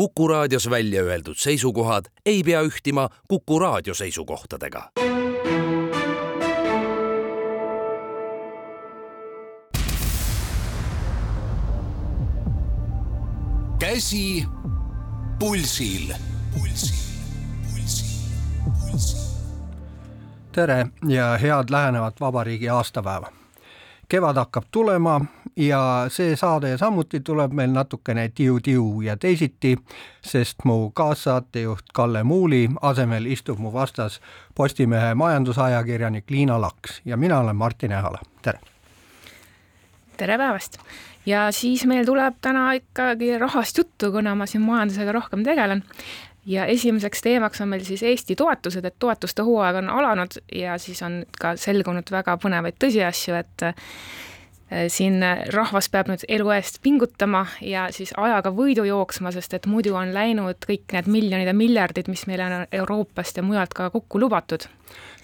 Kuku raadios välja öeldud seisukohad ei pea ühtima Kuku raadio seisukohtadega. käsi pulsil, pulsil, pulsil, pulsil. tere ja head lähenevat vabariigi aastapäeva kevad hakkab tulema ja see saade samuti tuleb meil natukene tiu-tiu ja teisiti, sest mu kaassaatejuht Kalle Muuli asemel istub mu vastas Postimehe majandusajakirjanik Liina Laks ja mina olen Martin Ehala, tere! tere päevast! ja siis meil tuleb täna ikkagi rahast juttu, kuna ma siin majandusega rohkem tegelen ja esimeseks teemaks on meil siis Eesti toetused, et toetuste hooaeg on alanud ja siis on ka selgunud väga põnevaid tõsiasju, et siin rahvas peab nüüd elu eest pingutama ja siis ajaga võidu jooksma, sest et muidu on läinud kõik need miljonid ja miljardid, mis meile on Euroopast ja mujalt ka kokku lubatud.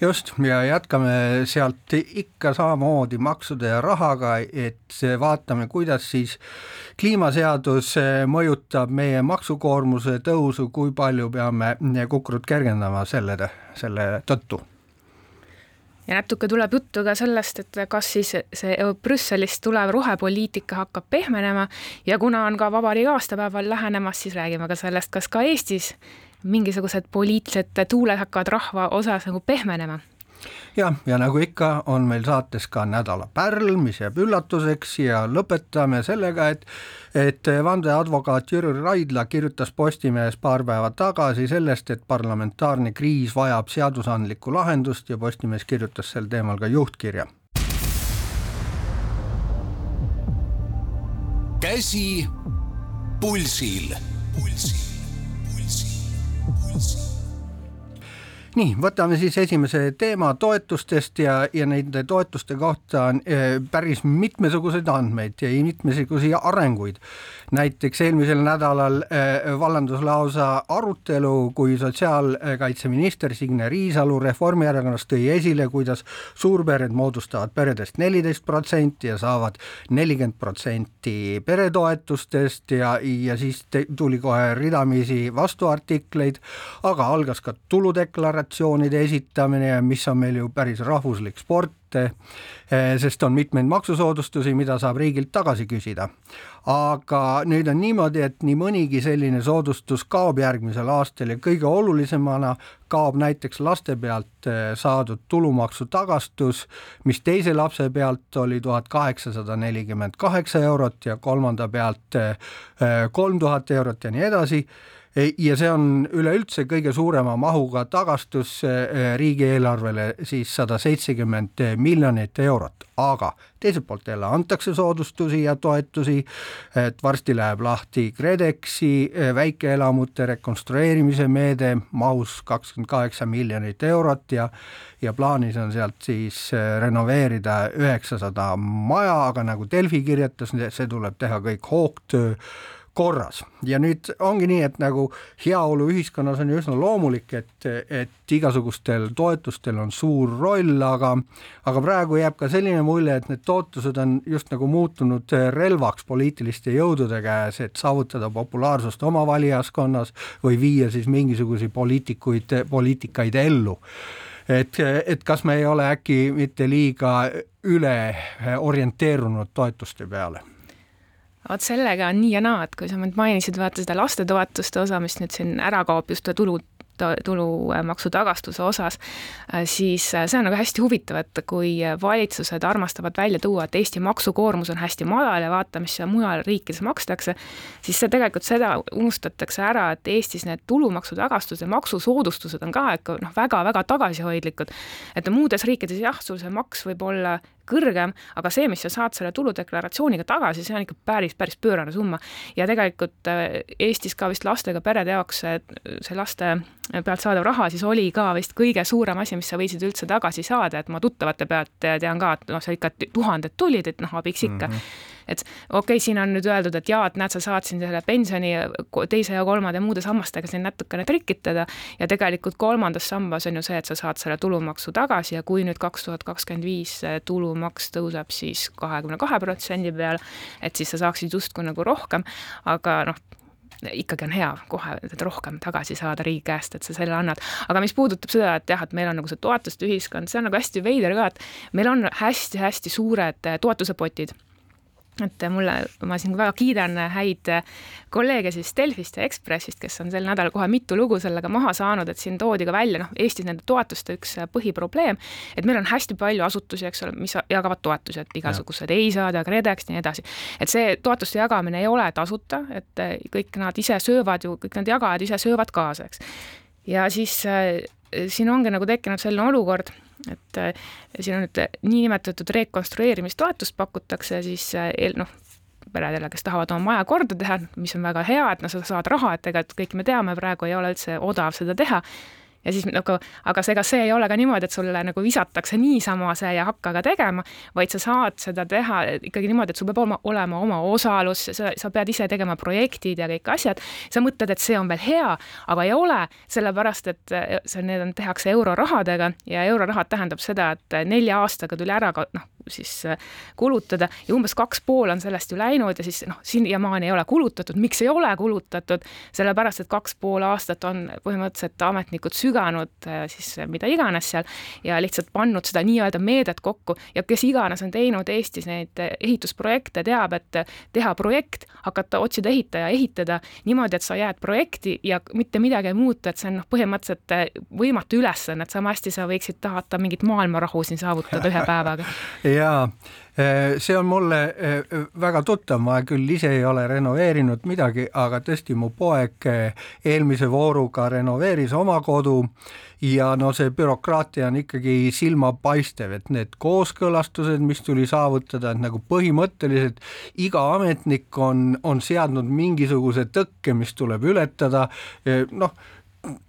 Just, ja jätkame sealt ikka samamoodi maksude ja rahaga, et vaatame, kuidas siis kliimaseadus mõjutab meie maksukoormuse tõusu, kui palju peame kukrut kergendama selle, selle tõttu ja natuke tuleb juttu ka sellest, et kas siis see Brüsselist tulev rohepoliitika hakkab pehmenema ja kuna on ka vabariigi aastapäeval lähenemas, siis räägime ka sellest, kas ka Eestis mingisugused poliitilised tuuled hakkavad rahva osas nagu pehmenema jah, ja nagu ikka, on meil saates ka nädala pärl, mis jääb üllatuseks ja lõpetame sellega, et et vandeadvokaat Jüri Raidla kirjutas Postimehes paar päeva tagasi sellest, et parlamentaarne kriis vajab seadusandlikku lahendust ja Postimees kirjutas sel teemal ka juhtkirja. käsi pulsil, pulsil nii, võtame siis esimese teema toetustest ja, ja nende toetuste kohta on äh, päris mitmesuguseid andmeid ja mitmesuguseid arenguid. Näiteks eelmisel nädalal äh, vallandus lausa arutelu, kui sotsiaalkaitseminister Signe Riisalu Reformierakonnast tõi esile, kuidas suurpered moodustavad peredest neliteist protsenti ja saavad nelikümmend protsenti peretoetustest ja, ja siis te, tuli kohe ridamisi vastuartikleid, aga algas ka tuludeklaratsioon, deklaratsioonide esitamine, mis on meil ju päris rahvuslik sport, eh, sest on mitmeid maksusoodustusi, mida saab riigilt tagasi küsida. aga nüüd on niimoodi, et nii mõnigi selline soodustus kaob järgmisel aastal ja kõige olulisemana kaob näiteks laste pealt eh, saadud tulumaksu tagastus, mis teise lapse pealt oli tuhat kaheksasada nelikümmend kaheksa eurot ja kolmanda pealt eh, kolm tuhat eurot ja nii edasi ja see on üleüldse kõige suurema mahuga tagastus eh, riigieelarvele siis sada seitsekümmend miljonit eurot, aga teiselt poolt jälle antakse soodustusi ja toetusi, et varsti läheb lahti KredExi eh, väikeelamute rekonstrueerimise meede mahus kakskümmend kaheksa miljonit eurot ja ja plaanis on sealt siis eh, renoveerida üheksasada maja, aga nagu Delfi kirjutas, see tuleb teha kõik hoogtöö korras. Ja nüüd ongi nii, et nagu heaoluühiskonnas on ju üsna loomulik, et, et igasugustel toetustel on suur roll, aga aga praegu jääb ka selline mulje, et need toetused on just nagu muutunud relvaks poliitiliste jõudude käes, et saavutada populaarsust oma valijaskonnas või viia siis mingisuguseid poliitikuid, poliitikaid ellu. Et, et kas me ei ole äkki mitte liiga üle orienteerunud toetuste peale vot sellega on nii ja naa, et kui sa mind mainisid, vaata seda lastetoetuste osa, mis nüüd siin ära kaob just tulu tulumaksu tagastuse osas, äh, siis äh, see on nagu hästi huvitav, et kui valitsused armastavad välja tuua, et Eesti maksukoormus on hästi madal ja vaata, mis mujal riikides makstakse, siis see tegelikult seda unustatakse ära, et Eestis need tulumaksu tagastused ja maksusoodustused on ka ikka noh, väga-väga tagasihoidlikud. et muudes riikides jah, sul see maks võib olla kõrgem, aga see, mis sa saad selle tuludeklaratsiooniga tagasi, see on ikka päris, päris pöörane summa. ja tegelikult äh, Eestis ka vist lastega perede jaoks see, laste pealt saadav raha siis oli ka vist kõige suurem asi, mis sa võisid üldse tagasi saada, et ma tuttavate pealt tean ka, et noh, seal ikka tuhanded tulid, et noh, abiks ikka mm. -hmm et okei okay,, siin on nüüd öeldud, et jaa, et näed, sa saad siin selle pensioni teise ja kolmanda ja muude sammastega siin natukene trikitada. Ja tegelikult kolmandas sambas on ju see, et sa saad selle tulumaksu tagasi ja kui nüüd kaks tuhat kakskümmend viis tulumaks tõuseb siis kahekümne kahe protsendi peale, et siis sa saaksid justkui nagu rohkem, aga noh, ikkagi on hea kohe rohkem tagasi saada riigi käest, et sa selle annad. aga mis puudutab seda, et jah, et meil on nagu see toetuste ühiskond, see on nagu hästi veider ka, et meil on hästi-hästi suured toetuse potid et mulle, ma siin väga kiidan häid kolleege siis Delfist ja Ekspressist, kes on sel nädalal kohe mitu lugu sellega maha saanud, et siin toodi ka välja, noh, Eestis nende toetuste üks põhiprobleem, et meil on hästi palju asutusi, eks ole, mis jagavad toetusi, et igasugused EISA-d ja KredEx ja nii edasi. et see toetuste jagamine ei ole tasuta, et kõik nad ise söövad ju, kõik need jagajad ise söövad kaasa, eks. ja siis äh, siin ongi nagu tekkinud selline olukord et äh, siin on nüüd äh, niinimetatud rekonstrueerimistoetust pakutakse siis äh, noh, peredele, kes tahavad oma maja korda teha, mis on väga hea, et noh, sa saad raha, et ega kõik me teame, praegu ei ole üldse odav seda teha ja siis nagu, aga ega see ei ole ka niimoodi, et sulle nagu visatakse niisama see ja hakka ka tegema, vaid sa saad seda teha ikkagi niimoodi, et sul peab olema, olema oma osalus, sa, sa pead ise tegema projektid ja kõik asjad. sa mõtled, et see on veel hea, aga ei ole, sellepärast et see, need on, tehakse eurorahadega ja eurorahad tähendab seda, et nelja aastaga tuli ära ka noh, siis kulutada. Ja umbes kaks pool on sellest ju läinud ja siis noh, siiamaani ei ole kulutatud, miks ei ole kulutatud, sellepärast et kaks pool aastat on põhimõtteliselt ametnikud süganud äh, siis mida iganes seal ja lihtsalt pannud seda nii-öelda meedet kokku. Ja kes iganes on teinud Eestis neid ehitusprojekte, teab, et teha projekt, hakata otsida ehitaja, ehitada niimoodi, et sa jääd projekti ja mitte midagi ei muutu, et see on noh, põhimõtteliselt äh, võimatu ülesanne, et sama hästi sa võiksid tahata mingit maailmarahu siin saavutada ühe päevaga. jaa. Äh, see on mulle äh, väga tuttav, ma küll ise ei ole renoveerinud midagi, aga tõesti, mu poeg äh, eelmise vooruga renoveeris oma kodu ja no see bürokraatia on ikkagi silmapaistev, et need kooskõlastused, mis tuli saavutada, et nagu põhimõtteliselt iga ametnik on, on seadnud mingisuguse tõkke, mis tuleb ületada, noh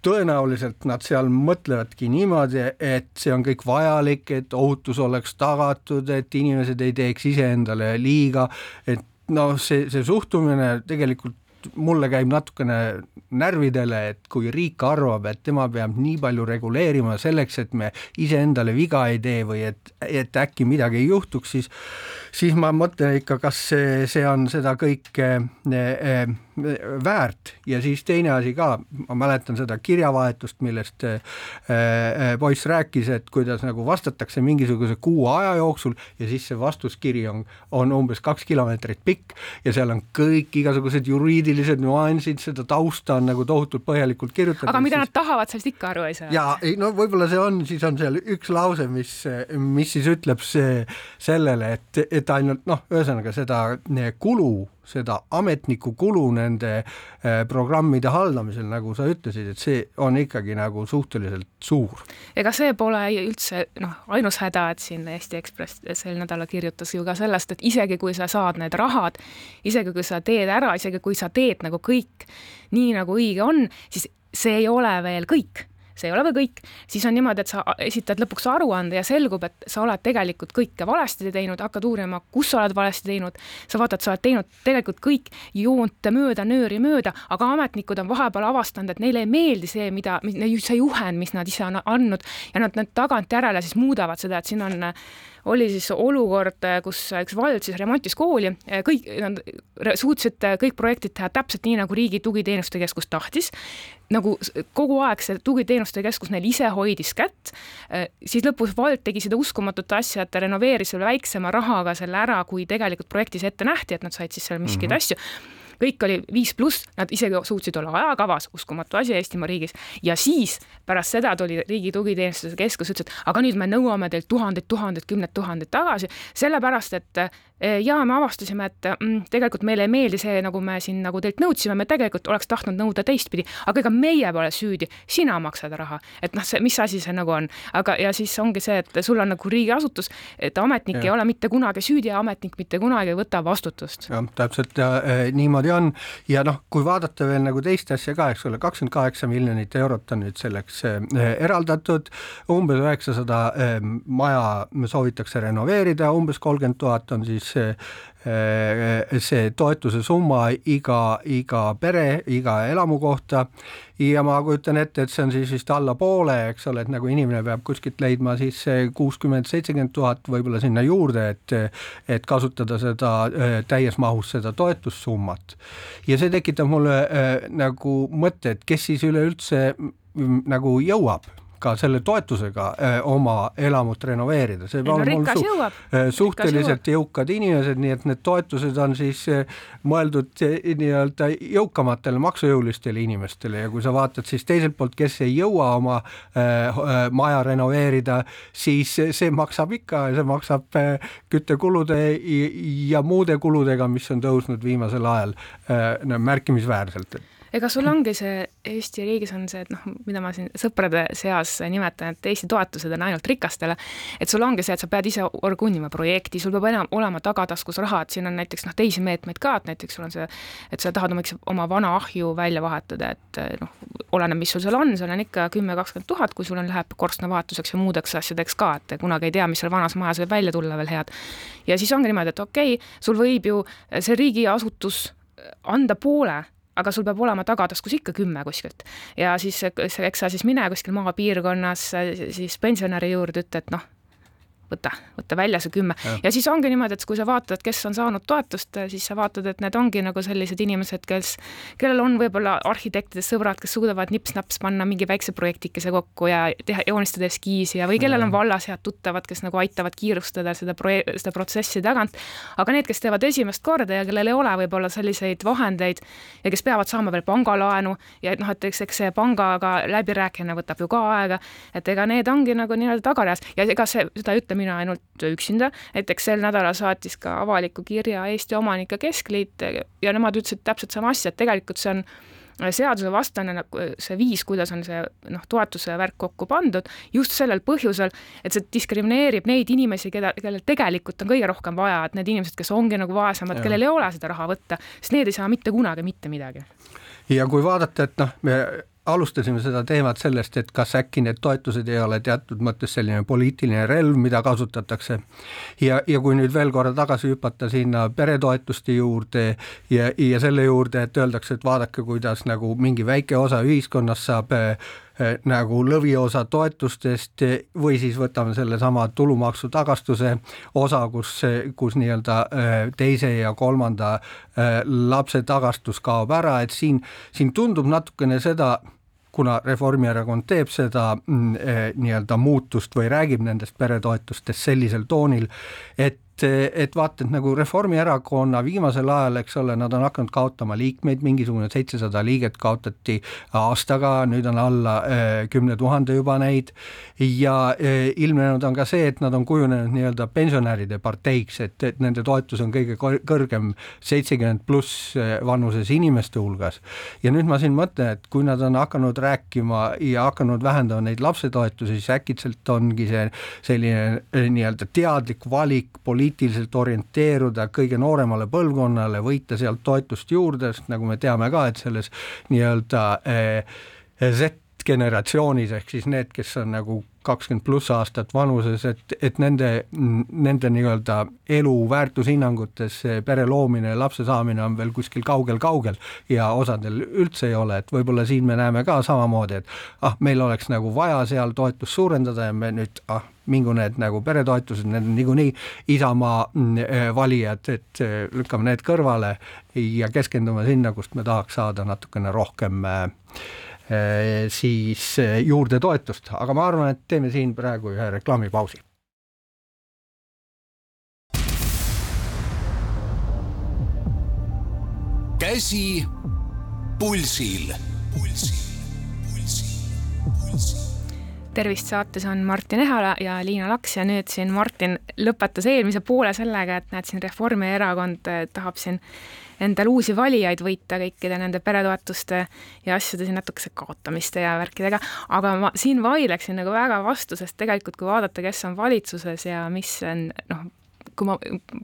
tõenäoliselt nad seal mõtlevadki niimoodi, et see on kõik vajalik, et ohutus oleks tagatud, et inimesed ei teeks iseendale liiga, et noh, see, see suhtumine tegelikult mulle käib natukene närvidele, et kui riik arvab, et tema peab nii palju reguleerima selleks, et me iseendale viga ei tee või et, et äkki midagi ei juhtuks, siis siis ma mõtlen ikka, kas see, see on seda kõike äh, väärt ja siis teine asi ka, ma mäletan seda kirjavahetust, millest äh, poiss rääkis, et kuidas nagu vastatakse mingisuguse kuu aja jooksul ja siis see vastuskiri on, on umbes kaks kilomeetrit pikk ja seal on kõik igasugused juriidilised nüansid, seda tausta on nagu tohutult põhjalikult kirjutatud. aga mida siis... nad tahavad, sellest ikka aru ei saa. ja ei no võib-olla see on, siis on seal üks lause, mis, mis siis ütleb see sellele, et, et ainult noh, ühesõnaga seda kulu seda ametniku kulu nende äh, programmide haldamisel, nagu sa ütlesid, et see on ikkagi nagu suhteliselt suur. ega see pole üldse noh, ainus häda, et siin Eesti Ekspress sel nädalal kirjutas ju ka sellest, et isegi kui sa saad need rahad, isegi kui sa teed ära, isegi kui sa teed nagu kõik nii, nagu õige on, siis see ei ole veel kõik see ei ole veel kõik, siis on niimoodi, et sa esitad lõpuks aruande ja selgub, et sa oled tegelikult kõike valesti teinud, hakkad uurima, kus sa oled valesti teinud, sa vaatad, sa oled teinud tegelikult kõik joont mööda, nööri mööda, aga ametnikud on vahepeal avastanud, et neile ei meeldi see, mida, see juhend, mis nad ise on andnud ja nad, nad tagantjärele siis muudavad seda, et siin on oli siis olukord, kus üks vald siis remontis kooli, kõik, nad suutsid kõik projektid teha täpselt nii, nagu Riigi Tugiteenuste Keskus tahtis, nagu kogu aeg see Tugiteenuste Keskus neil ise hoidis kätt, siis lõpus vald tegi seda uskumatut asja, et ta renoveeris selle väiksema rahaga selle ära, kui tegelikult projektis ette nähti, et nad said siis seal miskit mm -hmm. asju kõik oli viis pluss, nad isegi suutsid olla ajakavas, uskumatu asi Eestimaa riigis, ja siis pärast seda tuli Riigi Tugiteenistuse Keskus, ütles, et aga nüüd me nõuame teilt tuhandeid, tuhandeid, kümneid tuhandeid tagasi, sellepärast et eh, ja me avastasime, et mm, tegelikult meile ei meeldi see, nagu me siin nagu teilt nõudsime, me tegelikult oleks tahtnud nõuda teistpidi, aga ega meie pole süüdi, sina maksad raha, et noh, see, mis asi see nagu on, aga ja siis ongi see, et sul on nagu riigiasutus, et ametnik ja. ei ole mitte kunagi süüdi ja ametnik mitte kunagi ei võta vastutust. jah, täpselt ja, eh, niimoodi niimoodi on. Ja noh, kui vaadata veel nagu teist asja ka, eks ole, kakskümmend kaheksa miljonit eurot on nüüd selleks eh, eraldatud, umbes üheksasada eh, maja soovitakse renoveerida, umbes kolmkümmend tuhat on siis eh, see toetuse summa iga, iga pere, iga elamu kohta ja ma kujutan ette, et see on siis vist alla poole, eks ole, et nagu inimene peab kuskilt leidma siis kuuskümmend, seitsekümmend tuhat võib-olla sinna juurde, et et kasutada seda täies mahus seda toetussummat. ja see tekitab mulle nagu mõtte, et kes siis üleüldse nagu jõuab ka selle toetusega äh, oma elamut renoveerida, see peab olema su äh, suhteliselt jõukad inimesed, nii et need toetused on siis äh, mõeldud nii-öelda jõukamatele maksujõulistele inimestele. Ja kui sa vaatad siis teiselt poolt, kes ei jõua oma maja renoveerida, siis see maksab ikka, see maksab küttekulude ja muude kuludega, mis on tõusnud viimasel ajal märkimisväärselt ega sul ongi see, Eesti riigis on see, et noh, mida ma siin sõprade seas nimetan, et Eesti toetused on ainult rikastele, et sul ongi see, et sa pead ise orgunnima projekti, sul peab enam olema tagataskus raha, et siin on näiteks noh, teisi meetmeid ka, et näiteks sul on see, et sa tahad oma, oma vana ahju välja vahetada, et noh, oleneb, mis sul seal on, seal on ikka kümme, kakskümmend tuhat, kui sul on, läheb korstnavahetuseks ja muudeks asjadeks ka, et kunagi ei tea, mis seal vanas majas võib välja tulla veel head. ja siis ongi niimoodi, et okei okay,, sul võib ju see riigiasutus anda poole aga sul peab olema tagataskus ikka kümme kuskilt. ja siis, eks sa siis mine kuskil maapiirkonnas siis pensionäri juurde, ütle, et noh, võta, võta välja see kümme. ja siis ongi niimoodi, et kui sa vaatad, kes on saanud toetust, siis sa vaatad, et need ongi nagu sellised inimesed, kes, kellel on võib-olla arhitektidest sõbrad, kes suudavad nips-naps panna mingi väikse projektikese kokku ja teha, joonistada eskiisi ja, või kellel on vallas head tuttavad, kes nagu aitavad kiirustada seda proje-, seda protsessi tagant. aga need, kes teevad esimest korda ja kellel ei ole võib-olla selliseid vahendeid ja kes peavad saama veel pangalaenu ja noh, et eks, eks see pangaga läbirääkimine võtab ju ka aega, et ega need ongi nagu nii-öelda tagareas ja ega see, seda ei ütle mina ainult üksinda, näiteks sel nädalal saatis ka avaliku kirja Eesti Omanike Keskliit ja nemad ütlesid täpselt sama asja, et tegelikult see on seadusevastane nagu see viis, kuidas on see noh, toetuse värk kokku pandud, just sellel põhjusel, et see diskrimineerib neid inimesi, keda, kellel tegelikult on kõige rohkem vaja, et need inimesed, kes ongi nagu vaesemad, kellel ei ole seda raha võtta, sest need ei saa mitte kunagi mitte midagi. ja kui vaadata, et noh, me alustasime seda teemat sellest, et kas äkki need toetused ei ole teatud mõttes selline poliitiline relv, mida kasutatakse. ja, ja kui nüüd veel korra tagasi hüpata sinna peretoetuste juurde ja, ja selle juurde, et öeldakse, et vaadake, kuidas nagu mingi väike osa ühiskonnast saab äh, nagu lõviosa toetustest või siis võtame sellesama tulumaksu tagastuse osa, kus, kus nii-öelda eh, teise ja kolmanda lapse tagastus kaob ära, et siin, siin tundub natukene seda, kuna Reformierakond teeb seda mm, nii-öelda muutust või räägib nendest peretoetustest sellisel toonil, et et, vaata, et nagu Reformierakonna viimasel ajal, eks ole, nad on hakanud kaotama liikmeid, mingisugune seitsesada liiget kaotati aastaga, nüüd on alla äh, kümne tuhande juba neid ja äh, ilmnenud on ka see, et nad on kujunenud nii-öelda pensionäride parteiks, et, et nende toetus on kõige kõrgem seitsekümmend pluss äh, vanuses inimeste hulgas. ja nüüd ma siin mõtlen, et kui nad on hakanud rääkima ja hakanud vähendama neid lapsetoetusi, siis äkitselt ongi see selline nii-öelda teadlik valik poliitiliselt poliitiliselt orienteeruda kõige nooremale põlvkonnale, võita sealt toetust juurde, sest nagu me teame ka, et selles nii-öelda eh, Z-generatsioonis ehk siis need, kes on nagu kakskümmend pluss aastat vanuses, et, et nende, nende nii-öelda elu väärtushinnangutes pere loomine, lapse saamine on veel kuskil kaugel-kaugel ja osadel üldse ei ole, et võib-olla siin me näeme ka samamoodi, et ah, meil oleks nagu vaja seal toetust suurendada ja me nüüd ah, mingu need nagu peretoetused, need on niikuinii Isamaa mm, valijad, et eh, lükkame need kõrvale ja keskendume sinna, kust me tahaks saada natukene rohkem Äh, siis äh, juurde toetust, aga ma arvan, et teeme siin praegu ühe reklaamipausi. käsi pulsil, pulsil, pulsil, pulsil. Tervist, saates on Martin Ehala ja Liina Laks ja nüüd siin Martin lõpetas eelmise poole sellega, et näed, siin Reformierakond äh, tahab siin endale uusi valijaid võita kõikide nende peretoetuste ja asjade siin natukese kaotamiste ja värkidega, aga ma siin vaidleksin nagu väga vastu, sest tegelikult kui vaadata, kes on valitsuses ja mis on noh, kui ma,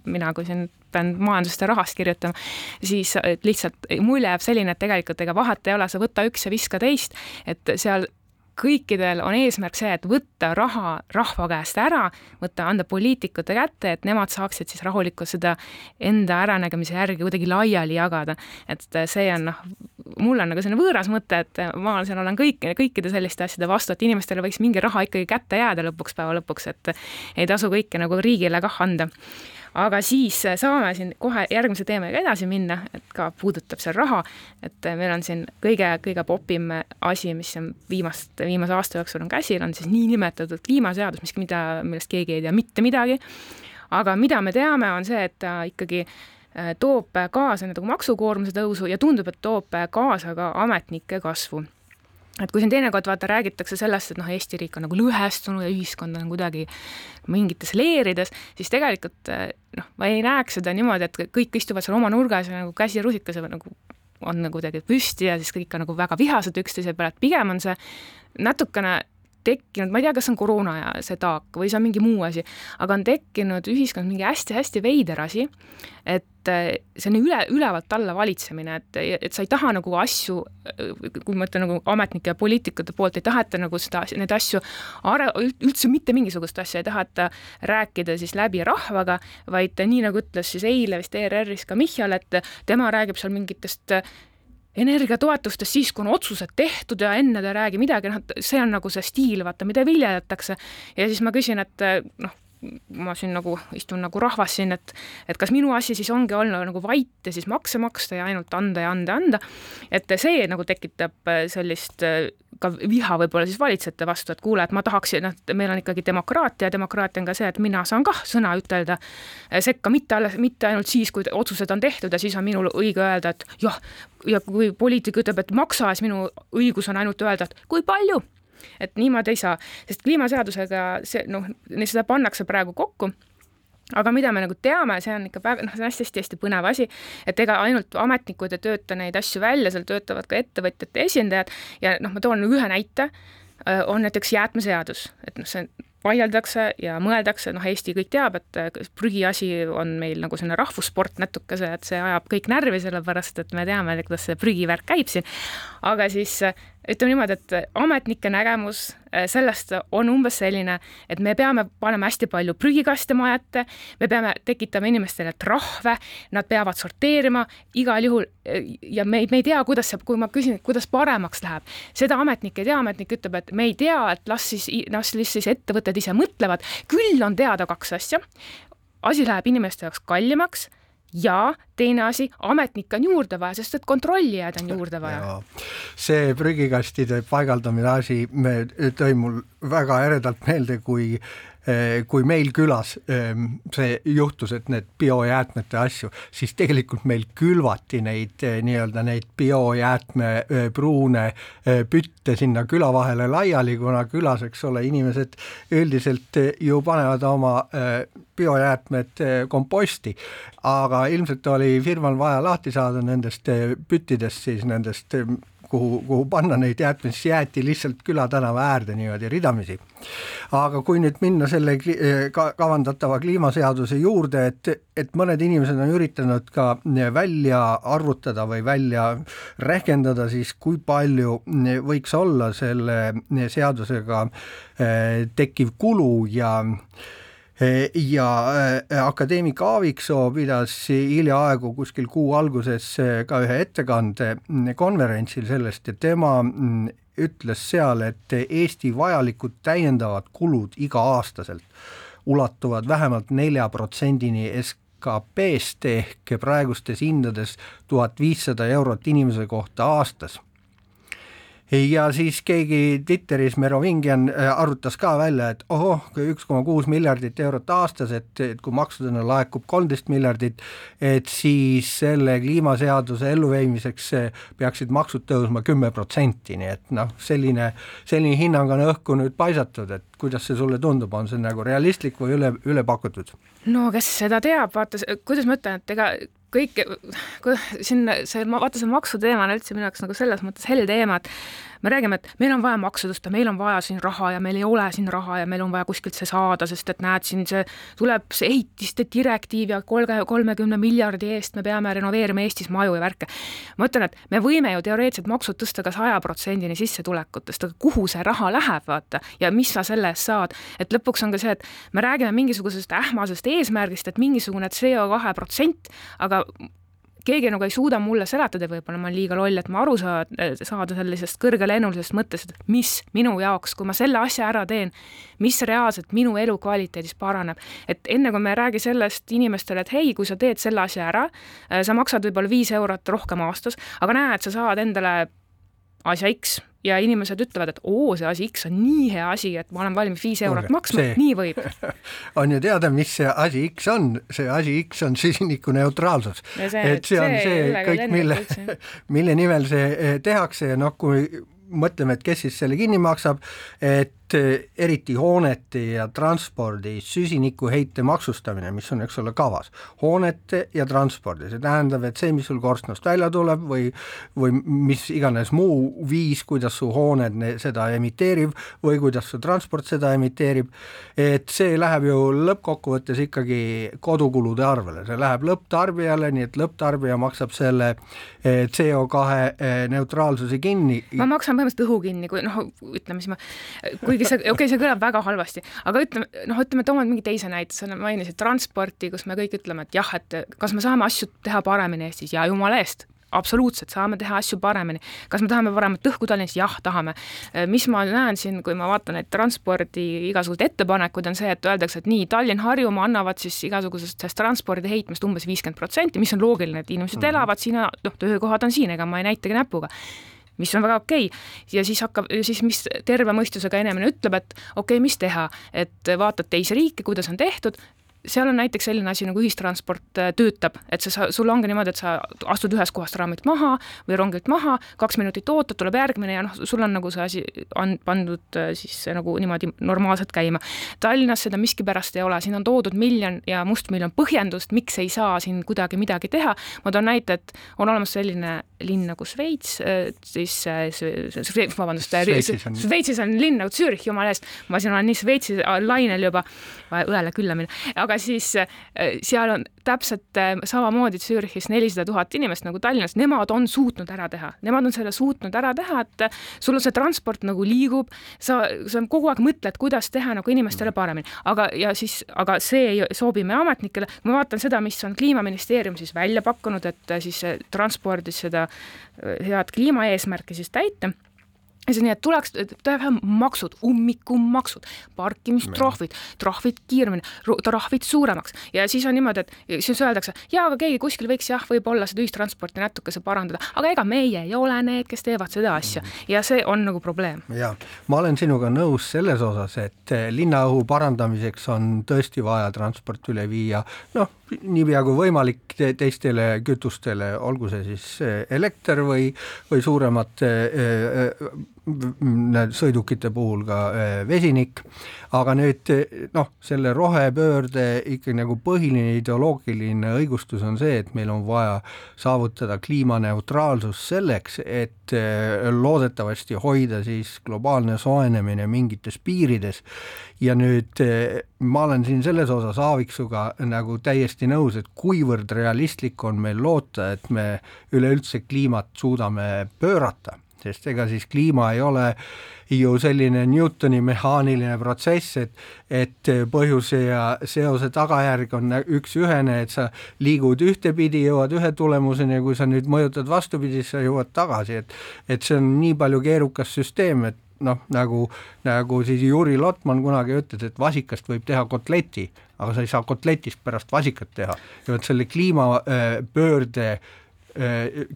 mina kui siin pean majandust ja rahast kirjutama, siis lihtsalt mulje jääb selline, et tegelikult ega vahet ei ole, sa võta üks ja viska teist, et seal kõikidel on eesmärk see, et võtta raha rahva käest ära, võtta, anda poliitikute kätte, et nemad saaksid siis rahulikult seda enda äranägemise järgi kuidagi laiali jagada. et see on noh, mul on nagu selline võõras mõte, et ma siin olen kõik, kõikide selliste asjade vastu, et inimestele võiks mingi raha ikkagi kätte jääda lõpuks päeva lõpuks, et ei tasu kõike nagu riigile kah anda aga siis äh, saame siin kohe järgmise teemaga edasi minna, et ka puudutab see raha, et äh, meil on siin kõige, kõige popim asi, mis on viimast, viimase aasta jooksul on käsil, on siis niinimetatud kliimaseadus, mis, mida, millest keegi ei tea mitte midagi. aga mida me teame, on see, et ta ikkagi äh, toob kaasa nagu maksukoormuse tõusu ja tundub, et toob kaasa ka ametnike kasvu et kui siin teinekord vaata räägitakse sellest, et noh, Eesti riik on nagu lõhestunud ja ühiskond on kuidagi mingites leerides, siis tegelikult noh, ma ei näeks seda niimoodi, et kõik istuvad seal oma nurgas ja nagu käsi rusikasega nagu on nagu kuidagi püsti ja siis kõik on nagu väga vihased üksteise peale, et pigem on see natukene tekkinud, ma ei tea, kas see on koroona ja see taak või see on mingi muu asi, aga on tekkinud ühiskonnas mingi hästi-hästi veider asi, et eh, selline üle, ülevalt alla valitsemine, et, et sa ei taha nagu asju, kui ma ütlen nagu ametnike ja poliitikute poolt, ei taheta nagu seda, neid asju are-, üldse mitte mingisugust asja ei taheta rääkida siis läbi rahvaga, vaid nii, nagu ütles siis eile vist ERR-is ka Michal, et tema räägib seal mingitest energiatoetustest siis, kui on otsused tehtud ja enne ta ei räägi midagi, noh, see on nagu see stiil, vaata, mida viljeletakse. ja siis ma küsin, et noh, ma siin nagu istun nagu rahvas siin, et et kas minu asi siis ongi olla nagu vait ja siis makse maksta ja ainult anda ja anda ja anda. et see nagu tekitab sellist ka viha võib-olla siis valitsejate vastu, et kuule, et ma tahaksin, noh, meil on ikkagi demokraatia, demokraatia on ka see, et mina saan kah sõna ütelda sekka, mitte alles, mitte ainult siis, kui otsused on tehtud ja siis on minul õige öelda, et jah, ja kui poliitik ütleb, et maksa, siis minu õigus on ainult öelda, et kui palju et niimoodi ei saa, sest kliimaseadusega see noh, seda pannakse praegu kokku. Aga mida me nagu teame, see on ikka väga, noh, see on hästi-hästi-hästi põnev asi, et ega ainult ametnikud ei tööta neid asju välja, seal töötavad ka ettevõtjate esindajad. Ja noh, ma toon ühe näite, on näiteks jäätmeseadus, et noh, see vaieldakse ja mõeldakse, noh, Eesti kõik teab, et prügiasi on meil nagu selline rahvussport natukese, et see ajab kõik närvi, sellepärast et me teame, kuidas see prügivärk käib siin. aga siis ütleme niimoodi, et ametnike nägemus äh, sellest on umbes selline, et me peame panema hästi palju prügikaste maja ette, me peame tekitama inimestele trahve, nad peavad sorteerima igal juhul äh, ja me ei, me ei tea, kuidas see, kui ma küsin, kuidas paremaks läheb, seda ametnik ei tea, ametnik ütleb, et me ei tea, et las siis, las siis ettevõtted ise mõtlevad, küll on teada kaks asja, asi läheb inimeste jaoks kallimaks ja teine asi, ametnikke on juurde vaja, sest et kontrollijaid on juurde vaja. see prügikastide paigaldamine asi tõi mul väga eredalt meelde, kui kui meil külas ehm, see juhtus, et need biojäätmete asju, siis tegelikult meil külvati neid eh, nii-öelda neid biojäätme eh, pruune pütte sinna küla vahele laiali, kuna külas, eks ole, inimesed üldiselt ju panevad oma biojäätmed komposti, aga ilmselt oli firmal vaja lahti saada nendest püttidest siis nendest kuhu, kuhu panna neid jäätmeid, siis jäeti lihtsalt külatänava äärde niimoodi ridamisi. aga kui nüüd minna selle ka, kavandatava kliimaseaduse juurde, et, et mõned inimesed on üritanud ka välja arvutada või välja rehkendada siis, kui palju võiks olla selle seadusega eh, tekkiv kulu ja ja äh, akadeemik Aaviksoo pidas hiljaaegu kuskil kuu alguses äh, ka ühe ettekande mm, konverentsil sellest ja tema mm, ütles seal, et Eesti vajalikud täiendavad kulud iga-aastaselt ulatuvad vähemalt nelja protsendini SKP-st ehk praegustes hindades tuhat viissada eurot inimese kohta aastas ja siis keegi Twitteris, Merovingian äh, arvutas ka välja, et ohoh, üks koma kuus miljardit eurot aastas, et, et kui maksudena laekub kolmteist miljardit, et siis selle kliimaseaduse elluviimiseks peaksid maksud tõusma kümme protsenti, nii et noh, selline, selline hinnang on õhku nüüd paisatud, et kuidas see sulle tundub, on see nagu realistlik või üle, üle pakutud? no kes seda teab, vaata, kuidas ma ütlen, et ega kõik, siin see, vaata see maksuteema on üldse minu jaoks nagu selles mõttes hell teema, et me räägime, et meil on vaja maksu tõsta, meil on vaja siin raha ja meil ei ole siin raha ja meil on vaja kuskilt see saada, sest et näed, siin see tuleb see ehitiste direktiiv ja kolme, kolmekümne miljardi eest me peame renoveerima Eestis maju ja värke. ma ütlen, et me võime ju teoreetiliselt maksud tõsta ka saja protsendini sissetulekutest, aga kuhu see raha läheb, vaata, ja mis sa selle eest saad, et lõpuks on ka see, et me räägime mingisugusest ähmasest eesmärgist, et mingisugune CO2 protsent, aga keegi nagu ei suuda mulle seletada, võib-olla ma olen liiga loll, et ma aru saa-, saada sellisest kõrgelennulisest mõttest, et mis minu jaoks, kui ma selle asja ära teen, mis reaalselt minu elukvaliteedis paraneb. et enne kui me ei räägi sellest inimestele, et hei, kui sa teed selle asja ära, sa maksad võib-olla viis eurot rohkem aastas, aga näed, sa saad endale asja X ja inimesed ütlevad, et oo, see asi X on nii hea asi, et ma olen valmis viis eurot maksma, nii võib. On ju teada, mis see asi X on, see asi X on süsinikuneutraalsus. et see on see, see kõik, mille, mille nimel see eh, tehakse. Ja noh, kui mõtleme, et kes siis selle kinni maksab, et Eh, eriti hoonete ja transpordi süsinikuheite maksustamine, mis on, eks ole, kavas, hoonete ja transpordi, see tähendab, et see, mis sul korstnast välja tuleb või või mis iganes muu viis, kuidas su hooned seda emiteerib või kuidas su transport seda emiteerib, et see läheb ju lõppkokkuvõttes ikkagi kodukulude arvele, see läheb lõpptarbijale, nii et lõpptarbija maksab selle eh, CO2 eh, neutraalsuse kinni. ma maksan põhimõtteliselt õhu kinni, kui noh, ütleme siis ma, kui kuigi see, okei okay,, see kõlab väga halvasti, aga ütleme, noh, ütleme, toome mingi teise näite, sa mainisid transporti, kus me kõik ütleme, et jah, et kas me saame asju teha paremini Eestis ja jumala eest, absoluutselt, saame teha asju paremini. kas me tahame paremat õhku Tallinnas? jah, tahame. mis ma näen siin, kui ma vaatan neid transpordi igasuguseid ettepanekuid, on see, et öeldakse, et nii, Tallinn-Harjumaa annavad siis igasugusest sellest transpordi heitmest umbes viiskümmend protsenti, mis on loogiline, et inimesed mm -hmm. elavad siin noh, töökohad on siin, ega ma ei näitagi näpuga mis on väga okei okay. ja siis hakkab, siis mis terve mõistusega inimene ütleb, et okei okay,, mis teha, et vaatad teisi riike, kuidas on tehtud, seal on näiteks selline asi nagu ühistransport äh, töötab, et sa, sul ongi niimoodi, et sa astud ühest kohast raamilt maha või rongilt maha, kaks minutit ootad, tuleb järgmine ja noh, sul on nagu see asi on pandud äh, siis nagu niimoodi normaalselt käima. Tallinnas seda miskipärast ei ole, siin on toodud miljon ja mustmiljon põhjendust, miks ei saa siin kuidagi midagi teha. ma toon näite, et on olemas selline linn nagu Šveits, siis vabandust, Šveitsis on linn nagu Zürich, jumala eest, ma siin olen nii Šveitsi lainel juba, õele külla minna, aga aga siis äh, seal on täpselt äh, samamoodi Zürichis nelisada tuhat inimest nagu Tallinnas, nemad on suutnud ära teha, nemad on selle suutnud ära teha, et äh, sul on see transport nagu liigub, sa, sa kogu aeg mõtled, kuidas teha nagu inimestele paremini, aga, ja siis, aga see ei sobi meie ametnikele, kui ma vaatan seda, mis on Kliimaministeerium siis välja pakkunud, et siis transpordis seda head kliimaeesmärki siis täita siis nii, et tuleks teha maksud, ummikumaksud, parkimistrahvid, trahvid kiiremini, trahvid suuremaks. Ja siis on niimoodi, et siis öeldakse, jaa, aga keegi kuskil võiks jah, võib-olla seda ühistransporti natukese parandada, aga ega meie ei ole need, kes teevad seda asja. Ja see on nagu probleem. ja ma olen sinuga nõus selles osas, et linnaõhu parandamiseks on tõesti vaja transport üle viia, noh, niipea kui võimalik te teistele kütustele, olgu see siis eh, elekter või, või suuremate eh, sõidukite puhul ka eh, vesinik, aga nüüd noh, selle rohepöörde ikkagi nagu põhiline ideoloogiline õigustus on see, et meil on vaja saavutada kliimaneutraalsus selleks, et loodetavasti hoida siis globaalne soojenemine mingites piirides. Ja nüüd ma olen siin selles osas Aaviksuga nagu täiesti nõus, et kuivõrd realistlik on meil loota, et me üleüldse kliimat suudame pöörata, sest ega siis kliima ei ole ju selline Newtoni mehaaniline protsess, et et põhjuse ja seose tagajärg on üks-ühene, et sa liigud ühtepidi, jõuad ühe tulemuseni ja kui sa nüüd mõjutad vastupidi, siis sa jõuad tagasi, et et see on nii palju keerukas süsteem, et noh, nagu, nagu siis Juri Lotman kunagi ütles, et vasikast võib teha kotleti, aga sa ei saa kotletist pärast vasikat teha. ja vot selle kliimapöörde äh,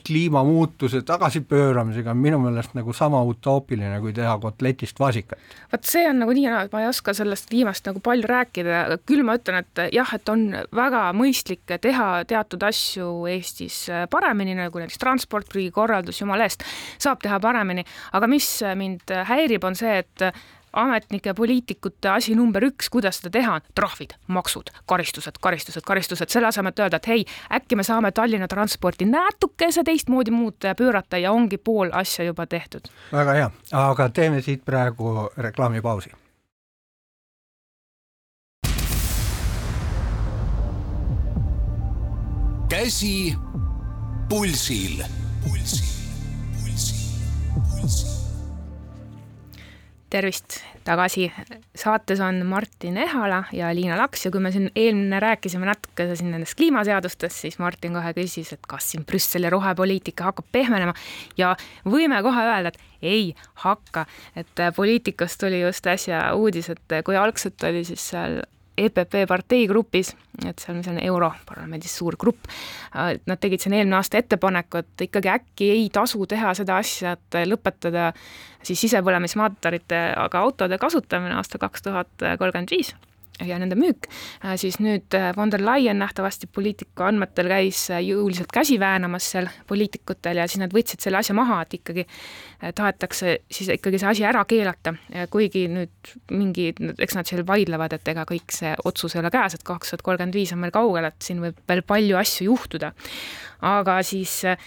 kliimamuutuse tagasipööramisega on minu meelest nagu sama utoopiline, kui teha kotletist vasikat. vot see on nagu nii, ma ei oska sellest viimast nagu palju rääkida, küll ma ütlen, et jah, et on väga mõistlik teha teatud asju Eestis paremini, nagu näiteks transport, riigikorraldus, jumala eest, saab teha paremini, aga mis mind häirib, on see, et ametnike, poliitikute asi number üks, kuidas seda teha, trahvid, maksud, karistused, karistused, karistused, selle asemel, et öelda, et hei, äkki me saame Tallinna transporti natukese teistmoodi muuta ja pöörata ja ongi pool asja juba tehtud. väga hea, aga teeme siit praegu reklaamipausi. käsi pulsil, pulsil, pulsil, pulsil tervist tagasi, saates on Martin Ehala ja Liina Laks ja kui me siin eelmine rääkisime natuke siin nendest kliimaseadustest, siis Martin kohe küsis, et kas siin Brüsseli rohepoliitika hakkab pehmenema ja võime kohe öelda, et ei hakka, et poliitikast tuli just äsja uudis, et kui algselt oli siis seal EPP parteigrupis, et seal, mis on Europarlamendis suur grupp, nad tegid siin eelmine aasta ettepaneku, et ikkagi äkki ei tasu teha seda asja, et lõpetada siis sisepõlemismootorite, aga autode kasutamine aastal kaks tuhat kolmkümmend viis ja nende müük, äh, siis nüüd äh, von der Leyen nähtavasti poliitiku andmetel käis äh, jõuliselt käsi väänamas seal poliitikutel ja siis nad võtsid selle asja maha, et ikkagi tahetakse siis ikkagi see asi ära keelata, kuigi nüüd mingi, eks nad seal vaidlevad, et ega kõik see otsus ei ole käes, et kaks tuhat kolmkümmend viis on meil kaugel, et siin võib veel palju asju juhtuda aga siis äh,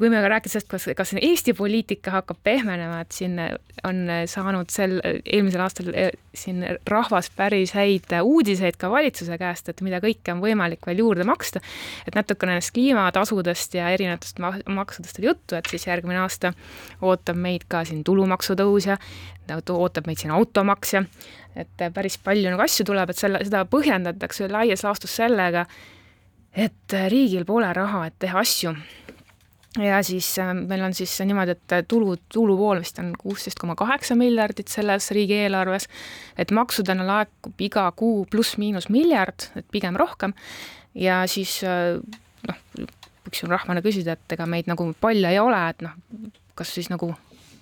võime ka rääkida sellest, kas, kas Eesti poliitika hakkab pehmenema, et siin on saanud sel, eelmisel aastal äh, siin rahvas päris häid uudiseid ka valitsuse käest, et mida kõike on võimalik veel juurde maksta. et natukene nendest kliimatasudest ja erinevatest maksudest oli juttu, et siis järgmine aasta ootab meid ka siin tulumaksu tõus ja ootab meid siin automaks ja et päris palju nagu asju tuleb, et selle, seda põhjendatakse laias laastus sellega, et äh, riigil pole raha, et teha asju. ja siis äh, meil on siis niimoodi, et äh, tulu, tulupool vist on kuusteist koma kaheksa miljardit selles riigieelarves, et maksudena laekub iga kuu pluss-miinus miljard, et pigem rohkem, ja siis noh, võiks ju rahvana küsida, et ega meid nagu palju ei ole, et noh, kas siis nagu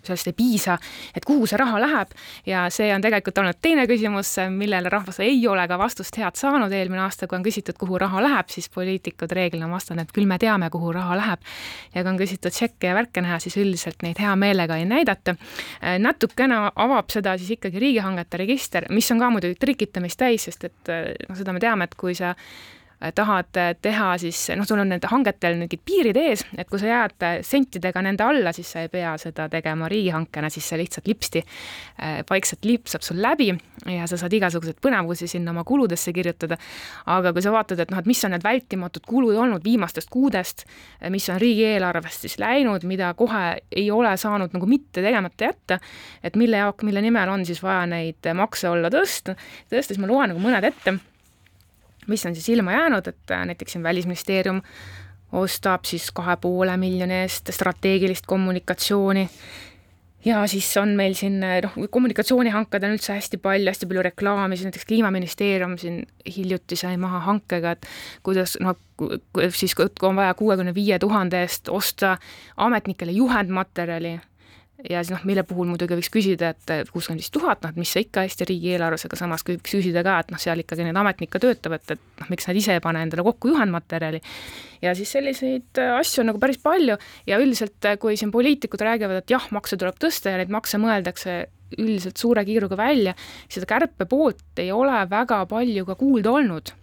sellest ei piisa, et kuhu see raha läheb ja see on tegelikult olnud teine küsimus, millele rahvas ei ole ka vastust head saanud, eelmine aasta, kui on küsitud, kuhu raha läheb, siis poliitikud reeglina on vastanud, et küll me teame, kuhu raha läheb. ja kui on küsitud tšekke ja värke näha, siis üldiselt neid hea meelega ei näidata. natukene avab seda siis ikkagi riigihangete register, mis on ka muidugi trikitamist täis, sest et noh, seda me teame, et kui sa tahad äh, teha siis, noh, sul on nende hangetel mingid piirid ees, et kui sa jääd äh, sentidega nende alla, siis sa ei pea seda tegema riigihankena, siis see lihtsalt lipsti vaikselt lipsab sul läbi ja sa saad igasuguseid põnevusi sinna oma kuludesse kirjutada. aga kui sa vaatad, et noh, et mis on need vältimatud kulud olnud viimastest kuudest, mis on riigieelarvest siis läinud, mida kohe ei ole saanud nagu mitte tegemata jätta, et mille jaoks, mille nimel on siis vaja neid makse olla tõsta, tõsta, siis ma loen nagu mõned ette mis on siis ilma jäänud, et äh, näiteks siin Välisministeerium ostab siis kahe poole miljoni eest strateegilist kommunikatsiooni. Ja siis on meil siin äh, noh, kommunikatsioonihanked on üldse hästi palju, hästi palju reklaami, siis näiteks Kliimaministeerium siin hiljuti sai maha hankega, et kuidas noh, siis kui on vaja kuuekümne viie tuhande eest osta ametnikele juhendmaterjali ja siis noh, mille puhul muidugi võiks küsida, et kuuskümmend viis tuhat, noh, mis see ikka Eesti riigieelarves, aga samas võiks küsida ka, et noh, seal ikkagi need ametnikud töötavad, et noh, miks nad ise ei pane endale kokku juhendmaterjali. ja siis selliseid äh, asju on nagu päris palju. Ja üldiselt, äh, kui siin poliitikud räägivad, et jah, makse tuleb tõsta ja neid makse mõeldakse üldiselt suure kiiruga välja, seda kärpe poolt ei ole väga palju ka kuulda olnud.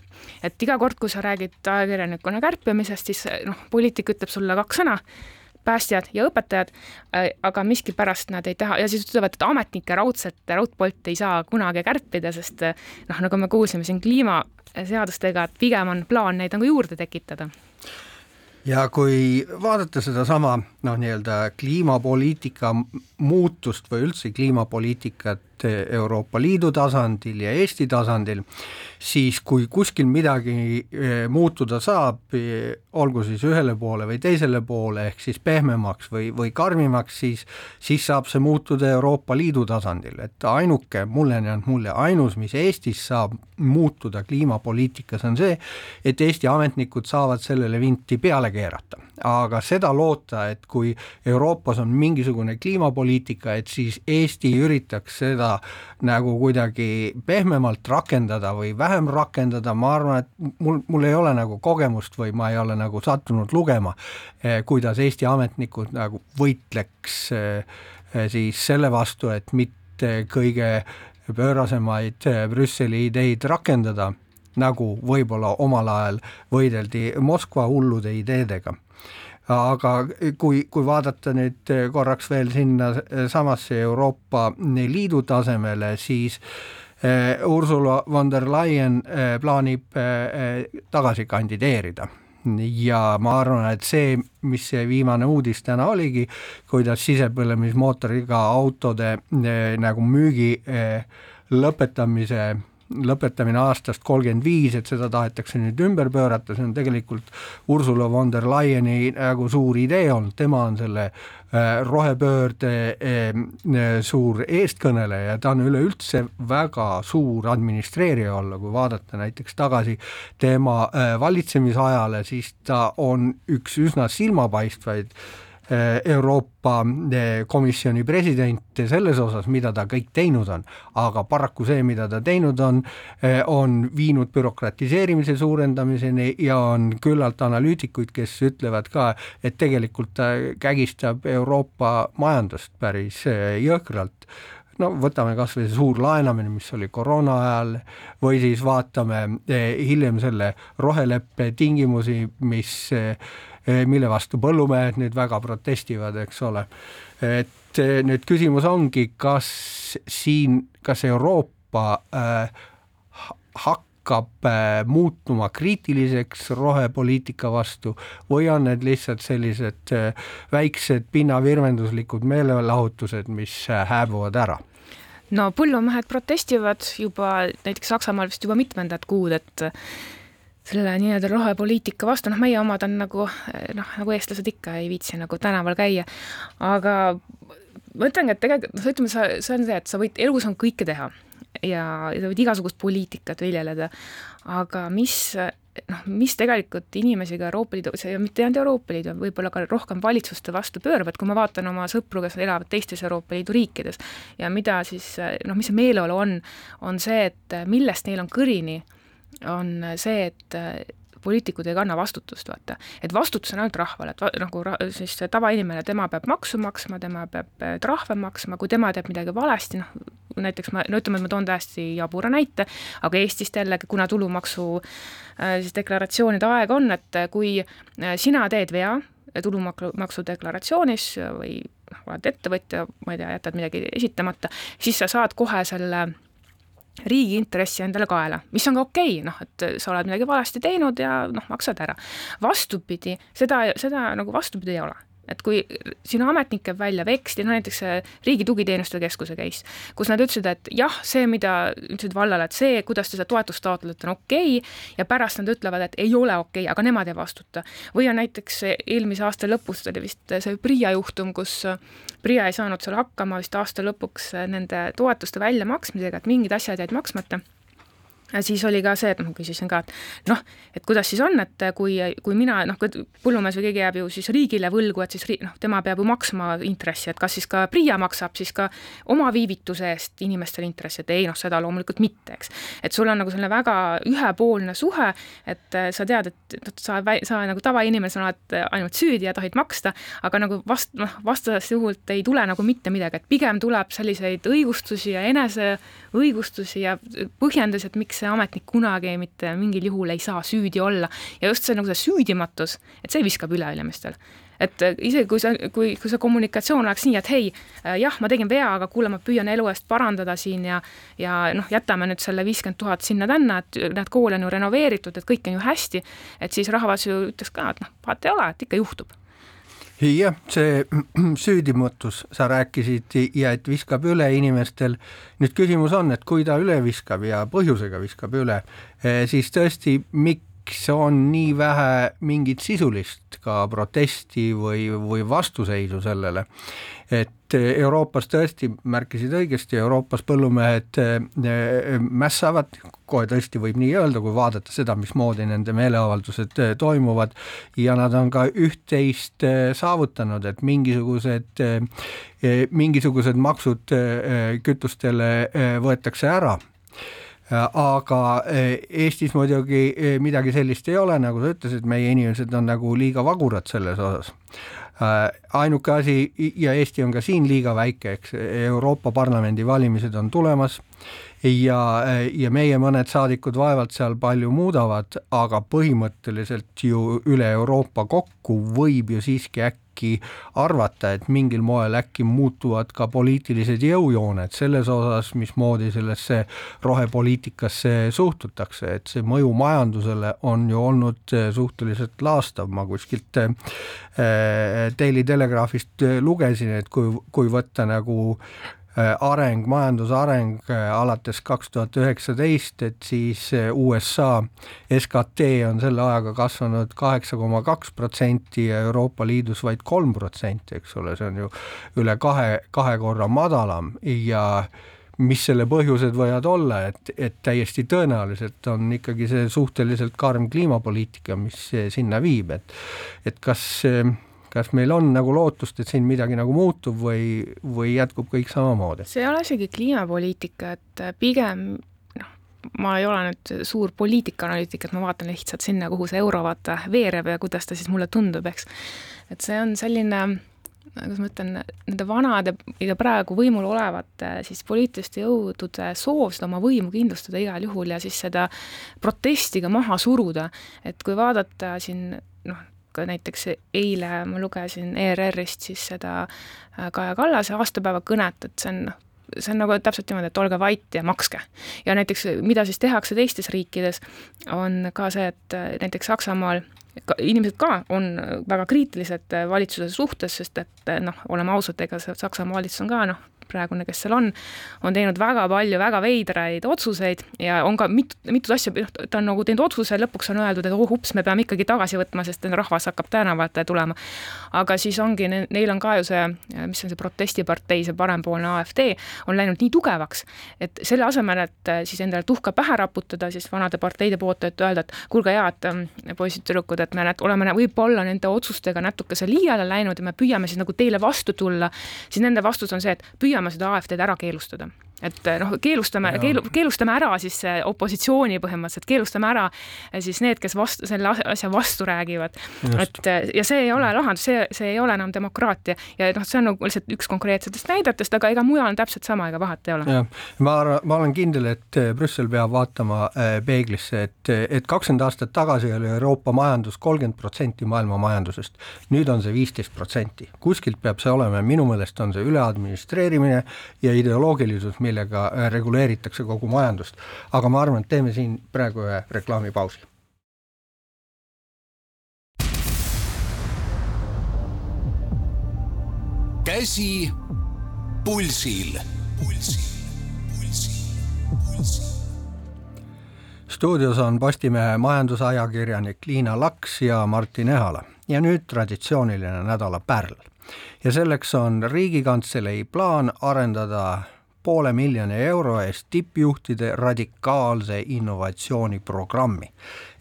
Et iga kord, kui sa räägid ajakirjanikuna kärpimisest, siis noh, poliitik ütleb sulle kaks sõna päästjad ja õpetajad, äh, aga miskipärast nad ei taha ja siis ütlevad, et ametnikke raudselt, raudpolti ei saa kunagi kärpida, sest äh, noh, nagu me kuulsime siin kliimaseadustega, et pigem on plaan neid nagu juurde tekitada. Ja kui vaadata sedasama noh, nii-öelda kliimapoliitika muutust või üldse kliimapoliitikat Euroopa Liidu tasandil ja Eesti tasandil, siis kui kuskil midagi eh, muutuda saab, eh, olgu siis ühele poole või teisele poole, ehk siis pehmemaks või, või karmimaks, siis siis saab see muutuda Euroopa Liidu tasandil, et ainuke, mulle on jäänud mulje, ainus, mis Eestis saab muutuda kliimapoliitikas, on see, et Eesti ametnikud saavad sellele vinti peale keerata. aga seda loota, et kui Euroopas on mingisugune kliimapoliitika, et siis Eesti üritaks seda nagu kuidagi pehmemalt rakendada või vähem rakendada, ma arvan, et mul, mul ei ole nagu kogemust või ma ei ole nagu sattunud lugema, eh, kuidas Eesti ametnikud nagu võitleks eh, eh, siis selle vastu, et mitte kõige pöörasemaid Brüsseli ideid rakendada, nagu võib-olla omal ajal võideldi Moskva hullude ideedega aga kui, kui vaadata nüüd korraks veel sinna samasse Euroopa Liidu tasemele, siis eh, Ursula von der Leyen eh, plaanib eh, tagasi kandideerida. Ja ma arvan, et see, mis see viimane uudis täna oligi, kuidas sisepõlemismootoriga autode nagu müügi lõpetamise lõpetamine aastast kolmkümmend viis, et seda tahetakse nüüd ümber pöörata, see on tegelikult Ursula von der Leyeni nagu suur idee olnud, tema on selle äh, rohepöörde äh, suur eestkõneleja, ta on üleüldse väga suur administreerija olla, kui vaadata näiteks tagasi tema äh, valitsemisajale, siis ta on üks üsna silmapaistvaid Eh, Euroopa eh, Komisjoni president selles osas, mida ta kõik teinud on, aga paraku see, mida ta teinud on, eh, on viinud bürokratiseerimise suurendamiseni ja on küllalt analüütikuid, kes ütlevad ka, et tegelikult ta kägistab Euroopa majandust päris jõhkralt. No võtame kas või see suur laenamine, mis oli koroona ajal, või siis vaatame hiljem selle roheleppe tingimusi, mis mille vastu põllumehed nüüd väga protestivad, eks ole. et eh, nüüd küsimus ongi, kas siin, kas Euroopa äh, hakkab muutuma kriitiliseks rohepoliitika vastu või on need lihtsalt sellised väiksed pinnavirvenduslikud meelelahutused, mis hääbuvad ära? no põllumehed protestivad juba näiteks Saksamaal vist juba mitmendat kuud, et selle nii-öelda rohepoliitika vastu, noh, meie omad on nagu noh, nagu eestlased ikka ei viitsi nagu tänaval käia, aga ma ütlengi, et tegelikult noh, ütleme, sa, see on see, et sa võid, elus on kõike teha ja sa võid igasugust poliitikat viljeleda, aga mis noh, mis tegelikult inimesi ka Euroopa Liidu, see mitte ainult Euroopa Liidu, võib-olla ka rohkem valitsuste vastu pööravad, kui ma vaatan oma sõpru, kes elavad teistes Euroopa Liidu riikides. Ja mida siis noh, mis see meeleolu on, on see, et millest neil on kõrini on see, et äh, poliitikud ei kanna vastutust, vaata. et vastutus on ainult rahval, et va, nagu ra, siis tavainimene, tema peab maksu maksma, tema peab äh, trahve maksma, kui tema teeb midagi valesti, noh, näiteks ma, no ütleme, et ma toon täiesti jabura näite, aga Eestist jällegi, kuna tulumaksu äh, siis deklaratsioonide aeg on, et kui sina teed vea tulumaksu deklaratsioonis või noh, oled ettevõtja, ma ei tea, jätad midagi esitamata, siis sa saad kohe selle riigi intressi endale kaela, mis on ka okei okay,, noh, et sa oled midagi valesti teinud ja noh, maksad ära. vastupidi, seda, seda nagu vastupidi ei ole et kui sinu ametnik käib välja veksli, no näiteks see Riigi Tugiteenuste Keskuse case, kus nad ütlesid, et jah, see, mida ütlesid vallale, et see, kuidas te seda toetust taotlete, on okei okay, ja pärast nad ütlevad, et ei ole okei okay,, aga nemad ei vastuta. või on näiteks eelmise aasta lõpus oli vist see PRIA juhtum, kus PRIA ei saanud seal hakkama vist aasta lõpuks nende toetuste väljamaksmisega, et mingid asjad jäid maksmata siis oli ka see, et ma küsisin ka, et noh, et kuidas siis on, et kui, kui mina noh, kui põllumees või keegi jääb ju siis riigile võlgu, et siis ri, noh, tema peab ju maksma intressi, et kas siis ka PRIA maksab siis ka oma viivituse eest inimestele intressi, et ei noh, seda loomulikult mitte, eks. et sul on nagu selline väga ühepoolne suhe, et sa tead, et noh, sa, sa nagu tavainimesena oled ainult süüdi ja tohid maksta, aga nagu vast-, noh, vastasest juhult ei tule nagu mitte midagi, et pigem tuleb selliseid õigustusi ja eneseõigustusi ja põhjendusi, et miks see ametnik kunagi mitte mingil juhul ei saa süüdi olla. Ja just see nagu see süüdimatus, et see viskab üle inimestel et äh, isegi kui sa, kui, kui see kommunikatsioon oleks nii, et hei, äh, jah, ma tegin vea, aga kuule, ma püüan elu eest parandada siin ja ja noh, jätame nüüd selle viiskümmend tuhat sinna-tänna, et näed, kool on ju renoveeritud, et kõik on ju hästi, et siis rahvas ju ütleks ka, et noh, vaata ei ole, et ikka juhtub jah, see süüdimatus, sa rääkisid ja et viskab üle inimestel, nüüd küsimus on, et kui ta üle viskab ja põhjusega viskab üle, eh, siis tõesti, miks on nii vähe mingit sisulist ka protesti või, või vastuseisu sellele, et Euroopas tõesti, märkisid õigesti, Euroopas põllumehed eh, mässavad, kohe tõesti võib nii öelda, kui vaadata seda, mismoodi nende meeleavaldused eh, toimuvad ja nad on ka üht-teist eh, saavutanud, et mingisugused, mingisugused maksud kütustele võetakse ära aga Eestis muidugi midagi sellist ei ole, nagu sa ütlesid, meie inimesed on nagu liiga vagurad selles osas. Ainuke asi ja Eesti on ka siin liiga väike, eks Euroopa Parlamendi valimised on tulemas ja, ja meie mõned saadikud vaevalt seal palju muudavad, aga põhimõtteliselt ju üle Euroopa kokku võib ju siiski äkki arvata, et mingil moel äkki muutuvad ka poliitilised jõujooned selles osas, mismoodi sellesse rohepoliitikasse suhtutakse, et see mõju majandusele on ju olnud suhteliselt laastav, ma kuskilt äh, Daily Telegraphist lugesin, et kui, kui võtta nagu Äh, areng, majanduse areng äh, alates kaks tuhat üheksateist, et siis äh, USA SKT on selle ajaga kasvanud kaheksa koma kaks protsenti ja Euroopa Liidus vaid kolm protsenti, eks ole, see on ju üle kahe, kahe korra madalam. Ja mis selle põhjused võivad olla, et, et täiesti tõenäoliselt on ikkagi see suhteliselt karm kliimapoliitika, mis sinna viib, et et kas kas meil on nagu lootust, et siin midagi nagu muutub või, või jätkub kõik samamoodi? see ei ole isegi kliimapoliitika, et pigem noh, ma ei ole nüüd suur poliitikaanalüütik, et ma vaatan lihtsalt sinna, kuhu see euro vaata veereb ja kuidas ta siis mulle tundub, eks. et see on selline kuidas ma ütlen, nende vanade ja praegu võimul olevate siis poliitiliste jõudude soov seda oma võimu kindlustada igal juhul ja siis seda protesti ka maha suruda, et kui vaadata siin noh, ka näiteks eile ma lugesin ERR-ist siis seda äh, Kaja Kallase aastapäeva kõnet, et see on noh, see on nagu täpselt niimoodi, et olge vait ja makske. ja näiteks, mida siis tehakse teistes riikides, on ka see, et äh, näiteks Saksamaal inimesed ka on väga kriitilised äh, valitsuse suhtes, sest et noh, oleme ausad, ega see Saksamaa valitsus on ka noh, praegune, kes seal on, on teinud väga palju väga veidraid otsuseid ja on ka mitu, mitut asja, noh, ta on nagu teinud otsuse, lõpuks on öeldud, et oh ups, me peame ikkagi tagasi võtma, sest rahvas hakkab tänavatele tulema. aga siis ongi, neil on ka ju see, mis on see protestipartei, see parempoolne AfD, on läinud nii tugevaks, et selle asemel, et siis endale tuhka pähe raputada siis vanade parteide poolt, et öelda, et kuulge, ähm, poisid-tüdrukud, et me näed, oleme võib-olla nende otsustega natukese liiale läinud ja me püüame siis nagu teile vastu tulla, siis nende vastus on see, et püüame seda AfD-d ära keelustada et eh, noh, keelustame, keelu, keelustame ära siis opositsiooni põhimõtteliselt, keelustame ära eh, siis need, kes vastu, selle asja vastu räägivad. et eh, ja see ei ole lahendus, see, see ei ole enam demokraatia ja noh, see on nagu lihtsalt üks konkreetsetest näidetest, aga ega mujal on täpselt sama, ega vahet ei ole. ma arvan, ma olen kindel, et Brüssel peab vaatama peeglisse, et, et kakskümmend aastat tagasi oli Euroopa majandus kolmkümmend protsenti maailma majandusest. nüüd on see viisteist protsenti, kuskilt peab see olema ja minu meelest on see üleadministreerimine ja ideoloogilisus, millega äh, reguleeritakse kogu majandust. aga ma arvan, et teeme siin praegu ühe reklaamipausi. käsi pulsil. pulsil, pulsil, pulsil stuudios on Postimehe majandusajakirjanik Liina Laks ja Martin Ehala ja nüüd traditsiooniline nädala pärl. ja selleks on Riigikantselei plaan arendada poole miljoni euro eest tippjuhtide radikaalse innovatsiooniprogrammi.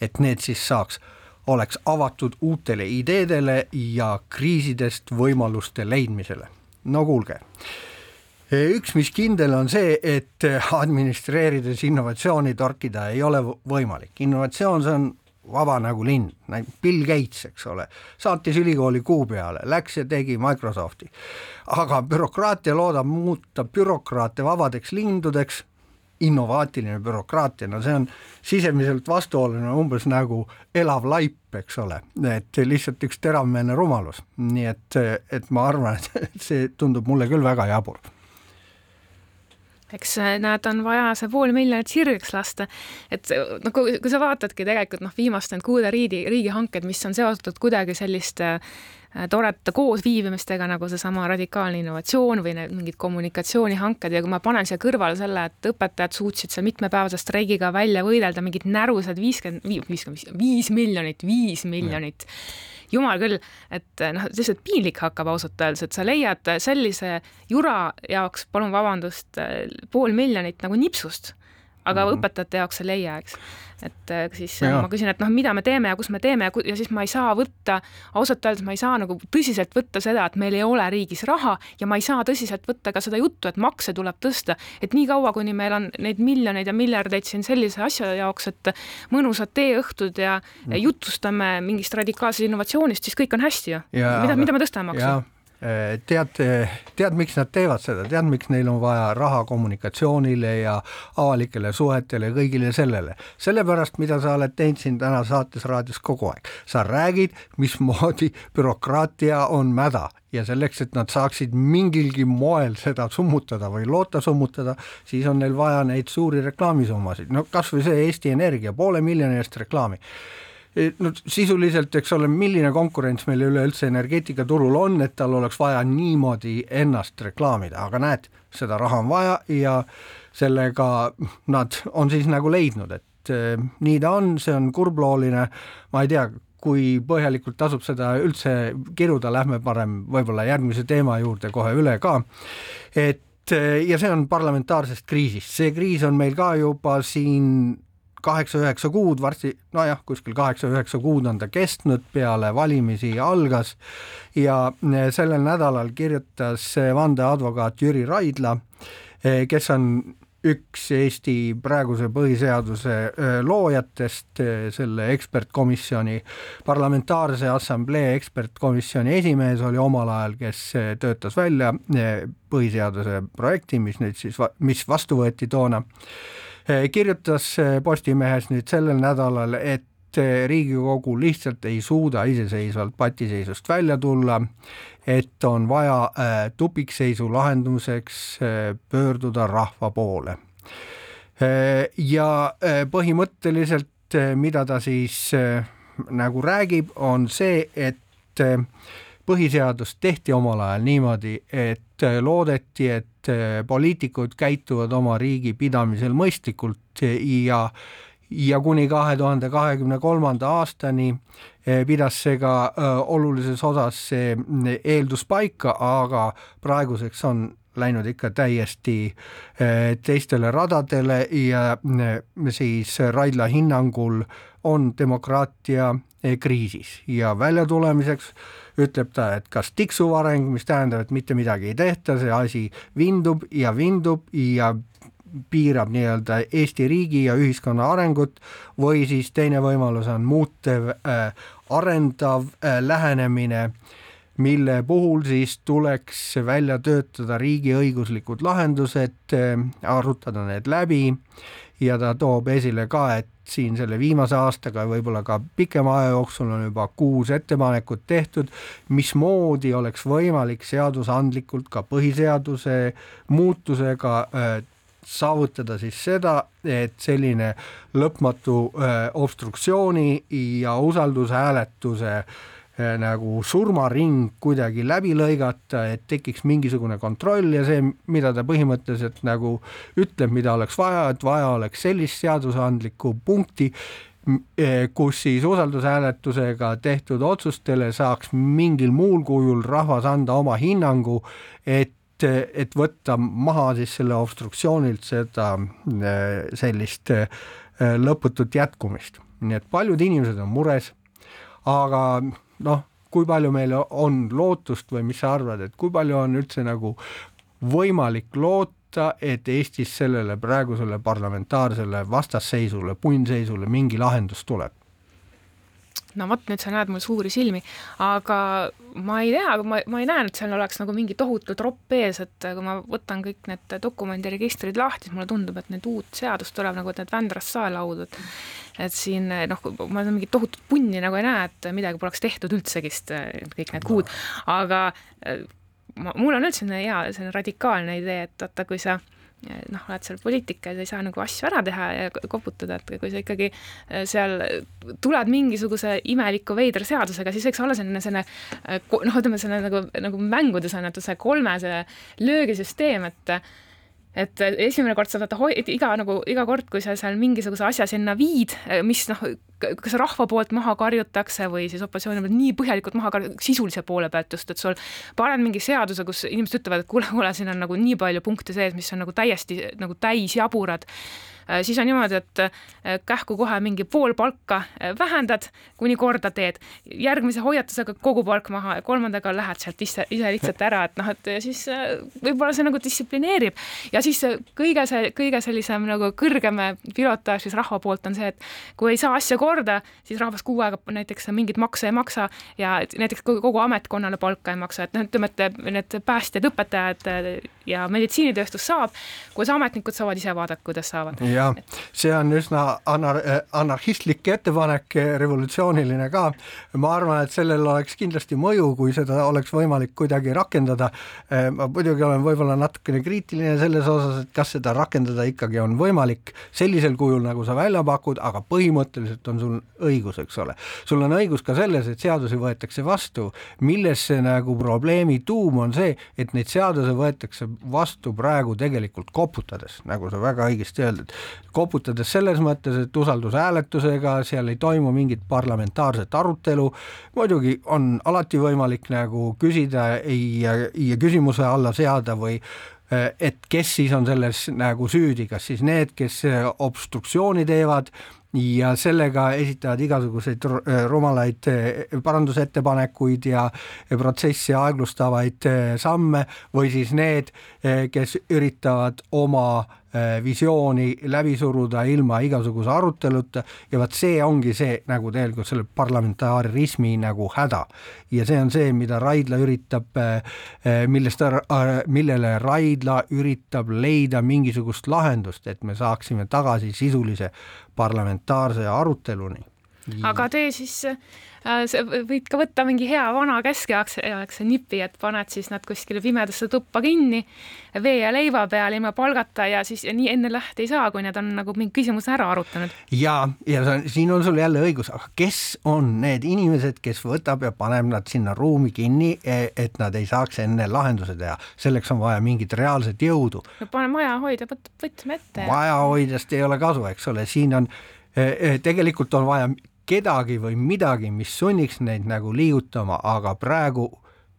et need siis saaks, oleks avatud uutele ideedele ja kriisidest võimaluste leidmisele. no kuulge, üks, mis kindel on see, et administreerides innovatsiooni torkida ei ole võimalik, innovatsioon, see on vaba nagu lind, Bill Gates, eks ole, saatis ülikooli kuu peale, läks ja tegi Microsofti. aga bürokraatia loodab muuta bürokraate vabadeks lindudeks, innovaatiline bürokraatia, no see on sisemiselt vastuoluline, umbes nagu elav laip, eks ole, et lihtsalt üks teravmeelne rumalus, nii et, et ma arvan, et see tundub mulle küll väga jabur eks näed, on vaja see pool miljonit sirgeks lasta. et noh, kui, kui sa vaatadki tegelikult noh, viimaste need kuude riigi, riigihanked, mis on seotud kuidagi selliste äh, toreda koosviibimistega, nagu seesama radikaalne innovatsioon või need mingid kommunikatsioonihanked ja kui ma panen siia kõrvale selle, et õpetajad suutsid seal mitmepäevase streigiga välja võidelda mingid närusad viiskümmend, viiskümmend, viis miljonit, viis miljonit ja jumal küll, et noh, lihtsalt piinlik hakkab ausalt öeldes, et sa leiad sellise jura jaoks, palun vabandust, pool miljonit nagu nipsust aga mm -hmm. õpetajate jaoks ei leia, eks et äh, siis ja. ma küsin, et noh, mida me teeme ja kus me teeme ja, siis ma ei saa võtta, ausalt öeldes ma ei saa nagu tõsiselt võtta seda, et meil ei ole riigis raha ja ma ei saa tõsiselt võtta ka seda juttu, et makse tuleb tõsta, et niikaua, kuni meil on neid miljoneid ja miljardeid siin sellise asja jaoks, et mõnusad teeõhtud ja mm. jutustame mingist radikaalsest innovatsioonist, siis kõik on hästi ju. mida, mida me tõstame makse? Äh, tead, tead, miks nad teevad seda, tead, miks neil on vaja raha kommunikatsioonile ja avalikele suhetele ja kõigile sellele. sellepärast, mida sa oled teinud siin täna saates raadios kogu aeg, sa räägid, mismoodi bürokraatia on mäda. Ja selleks, et nad saaksid mingilgi moel seda summutada või loota summutada, siis on neil vaja neid suuri reklaamisummasid, no kas või see Eesti Energia, poole miljoni eest reklaami no sisuliselt, eks ole, milline konkurents meil üleüldse energeetikaturul on, et tal oleks vaja niimoodi ennast reklaamida, aga näed, seda raha on vaja ja sellega nad on siis nagu leidnud, et eh, nii ta on, see on kurblooline, ma ei tea, kui põhjalikult tasub seda üldse kiruda, lähme parem võib-olla järgmise teema juurde kohe üle ka, et eh, ja see on parlamentaarsest kriisist, see kriis on meil ka juba siin kaheksa-üheksa kuud, varsti nojah, kuskil kaheksa-üheksa kuud on ta kestnud, peale valimisi algas ja eh, sellel nädalal kirjutas vandeadvokaat Jüri Raidla, eh, kes on üks Eesti praeguse põhiseaduse eh, loojatest, selle ekspertkomisjoni, parlamentaarse assamblee ekspertkomisjoni esimees oli omal ajal, kes töötas välja põhiseaduse projekti, mis nüüd siis, mis vastu võeti toona. Eh, kirjutas eh, Postimehes nüüd sellel nädalal, et eh, Riigikogu lihtsalt ei suuda iseseisvalt patiseisust välja tulla, et on vaja tupikseisu lahenduseks pöörduda rahva poole. ja põhimõtteliselt, mida ta siis nagu räägib, on see, et põhiseadust tehti omal ajal niimoodi, et loodeti, et poliitikud käituvad oma riigi pidamisel mõistlikult ja ja kuni kahe tuhande kahekümne kolmanda aastani pidas see ka olulises osas see eeldus paika, aga praeguseks on läinud ikka täiesti teistele radadele ja siis Raidla hinnangul on demokraatia kriisis. Ja väljatulemiseks ütleb ta, et kas tiksuv areng, mis tähendab, et mitte midagi ei tehta, see asi vindub ja vindub ja piirab nii-öelda Eesti riigi ja ühiskonna arengut või siis teine võimalus on muutev äh,, arendav äh, lähenemine, mille puhul siis tuleks välja töötada riigiõiguslikud lahendused äh,, arutada need läbi ja ta toob esile ka, et siin selle viimase aastaga ja võib-olla ka pikema aja jooksul on juba kuus ettepanekut tehtud, mismoodi oleks võimalik seadusandlikult ka põhiseaduse muutusega äh, saavutada siis seda, et selline lõpmatu äh, obstruktsiooni ja usaldushääletuse äh, nagu surmaring kuidagi läbi lõigata, et tekiks mingisugune kontroll ja see, mida ta põhimõtteliselt nagu ütleb, mida oleks vaja, et vaja oleks sellist seadusandlikku punkti, eh, kus siis usaldushääletusega tehtud otsustele saaks mingil muul kujul rahvas anda oma hinnangu, et et võtta maha siis selle obstruktsioonilt seda eh, sellist lõputut jätkumist. nii et paljud inimesed on mures, aga noh, kui palju meil on lootust või mis sa arvad, et kui palju on üldse nagu võimalik loota, et Eestis sellele praegusele parlamentaarsele vastasseisule, punnseisule mingi lahendus tuleb? No vot, nüüd sa näed mul suuri silmi, aga ma ei tea, ma, ma ei näe, et seal oleks nagu mingi tohutu tropp ees, et kui ma võtan kõik need dokumendiregistrid lahti, siis mulle tundub, et nüüd uut seadust tuleb nagu need Vändrast saelaud, et et siin noh, ma mingit tohutut punni nagu ei näe, et midagi poleks tehtud üldsegist kõik need kuud, aga ma, mul on üldse selline hea, selline radikaalne idee, et vaata, kui sa noh, oled seal poliitikas, ei saa nagu asju ära teha ja koputada, et kui sa ikkagi äh, seal tuled mingisuguse imeliku veidra seadusega, siis võiks olla selline, selline äh, noh, ütleme selline nagu, nagu mängudes on, et see kolmese löögisüsteem, et et esimene kord sa vaata, iga nagu, iga kord, kui sa seal mingisuguse asja sinna viid, mis noh, kas rahva poolt maha karjutakse või siis opositsiooni poolt nii põhjalikult maha karjutakse, sisulise poole pealt just, et sul paned mingi seaduse, kus inimesed ütlevad, et kuule, kuule, siin on nagu nii palju punkte sees, mis on nagu täiesti nagu täis jaburad Äh, siis on niimoodi, et äh, kähku kohe mingi pool palka äh, vähendad, kuni korda teed, järgmise hoiatusega kogu palk maha ja kolmandaga lähed sealt ise, ise lihtsalt ära, et noh, et siis võib-olla see nagu distsiplineerib. Ja siis kõige see, kõige sellisem nagu kõrgem pilotaaž siis rahva poolt on see, et kui ei saa asja korda, siis rahvas kuu aega näiteks mingeid makse ei maksa ja näiteks kogu ametkonnale palka ei maksa, et noh, ütleme, et need päästjad, õpetajad ja meditsiinitööstus saab, kuidas ametnikud saavad ise vaadata, kuidas saavad jah, see on üsna anar-, anarhistlik ettepanek, revolutsiooniline ka. ma arvan, et sellel oleks kindlasti mõju, kui seda oleks võimalik kuidagi rakendada. ma muidugi olen võib-olla natukene kriitiline selles osas, et kas seda rakendada ikkagi on võimalik sellisel kujul, nagu sa välja pakud, aga põhimõtteliselt on sul õigus, eks ole. sul on õigus ka selles, et seadusi võetakse vastu, milles see nagu probleemi tuum on see, et neid seadusi võetakse vastu praegu tegelikult koputades, nagu sa väga õigesti öeldud. Koputades selles mõttes, et usaldushääletusega seal ei toimu mingit parlamentaarset arutelu, muidugi on alati võimalik nagu küsida ja, ja küsimuse alla seada või et kes siis on selles nagu süüdi, kas siis need, kes obstruktsiooni teevad ja sellega esitavad igasuguseid rumalaid parandusettepanekuid ja protsessi aeglustavaid samme või siis need, kes üritavad oma Äh, visiooni läbi suruda ilma igasuguse aruteluta ja vot see ongi see nagu tegelikult selle parlamentarismi nagu häda. ja see on see, mida Raidla üritab, äh, äh, millest, millele Raidla üritab leida mingisugust lahendust, et me saaksime tagasi sisulise parlamentaarse aruteluni. aga tee siis Äh, võid ka võtta mingi hea vana keskaegse nipi, et paned siis nad kuskile pimedasse tuppa kinni vee ja leiva peal ilma palgata ja siis ja nii enne lahti ei saa, kui need on nagu mingi küsimuse ära arutanud. ja, ja siin on sul jälle õigus, aga kes on need inimesed, kes võtab ja paneb nad sinna ruumi kinni, e, et nad ei saaks enne lahenduse teha, selleks on vaja mingit reaalset jõudu. no pane majahoidja, võtme ette. majahoidjast ei ole kasu, eks ole, siin on e, e, tegelikult on vaja kedagi või midagi, mis sunniks neid nagu liigutama, aga praegu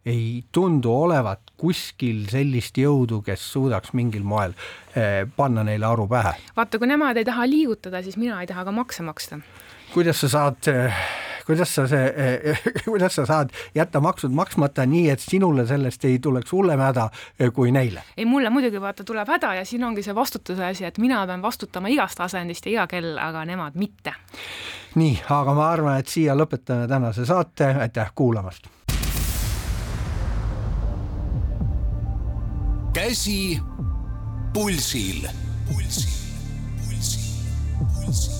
ei tundu olevat kuskil sellist jõudu, kes suudaks mingil moel eh, panna neile aru pähe. vaata, kui nemad ei taha liigutada, siis mina ei taha ka makse maksta. kuidas sa saad eh, kuidas sa see, eh, kuidas sa saad jätta maksud maksmata nii, et sinule sellest ei tuleks hullem häda kui neile? ei, mulle muidugi vaata tuleb häda ja siin ongi see vastutuse asi, et mina pean vastutama igast asendist ja iga kell, aga nemad mitte. Nii, aga ma arvan, et siia lõpetame tänase saate, aitäh kuulamast. käsi pulsil. pulsil, pulsil, pulsil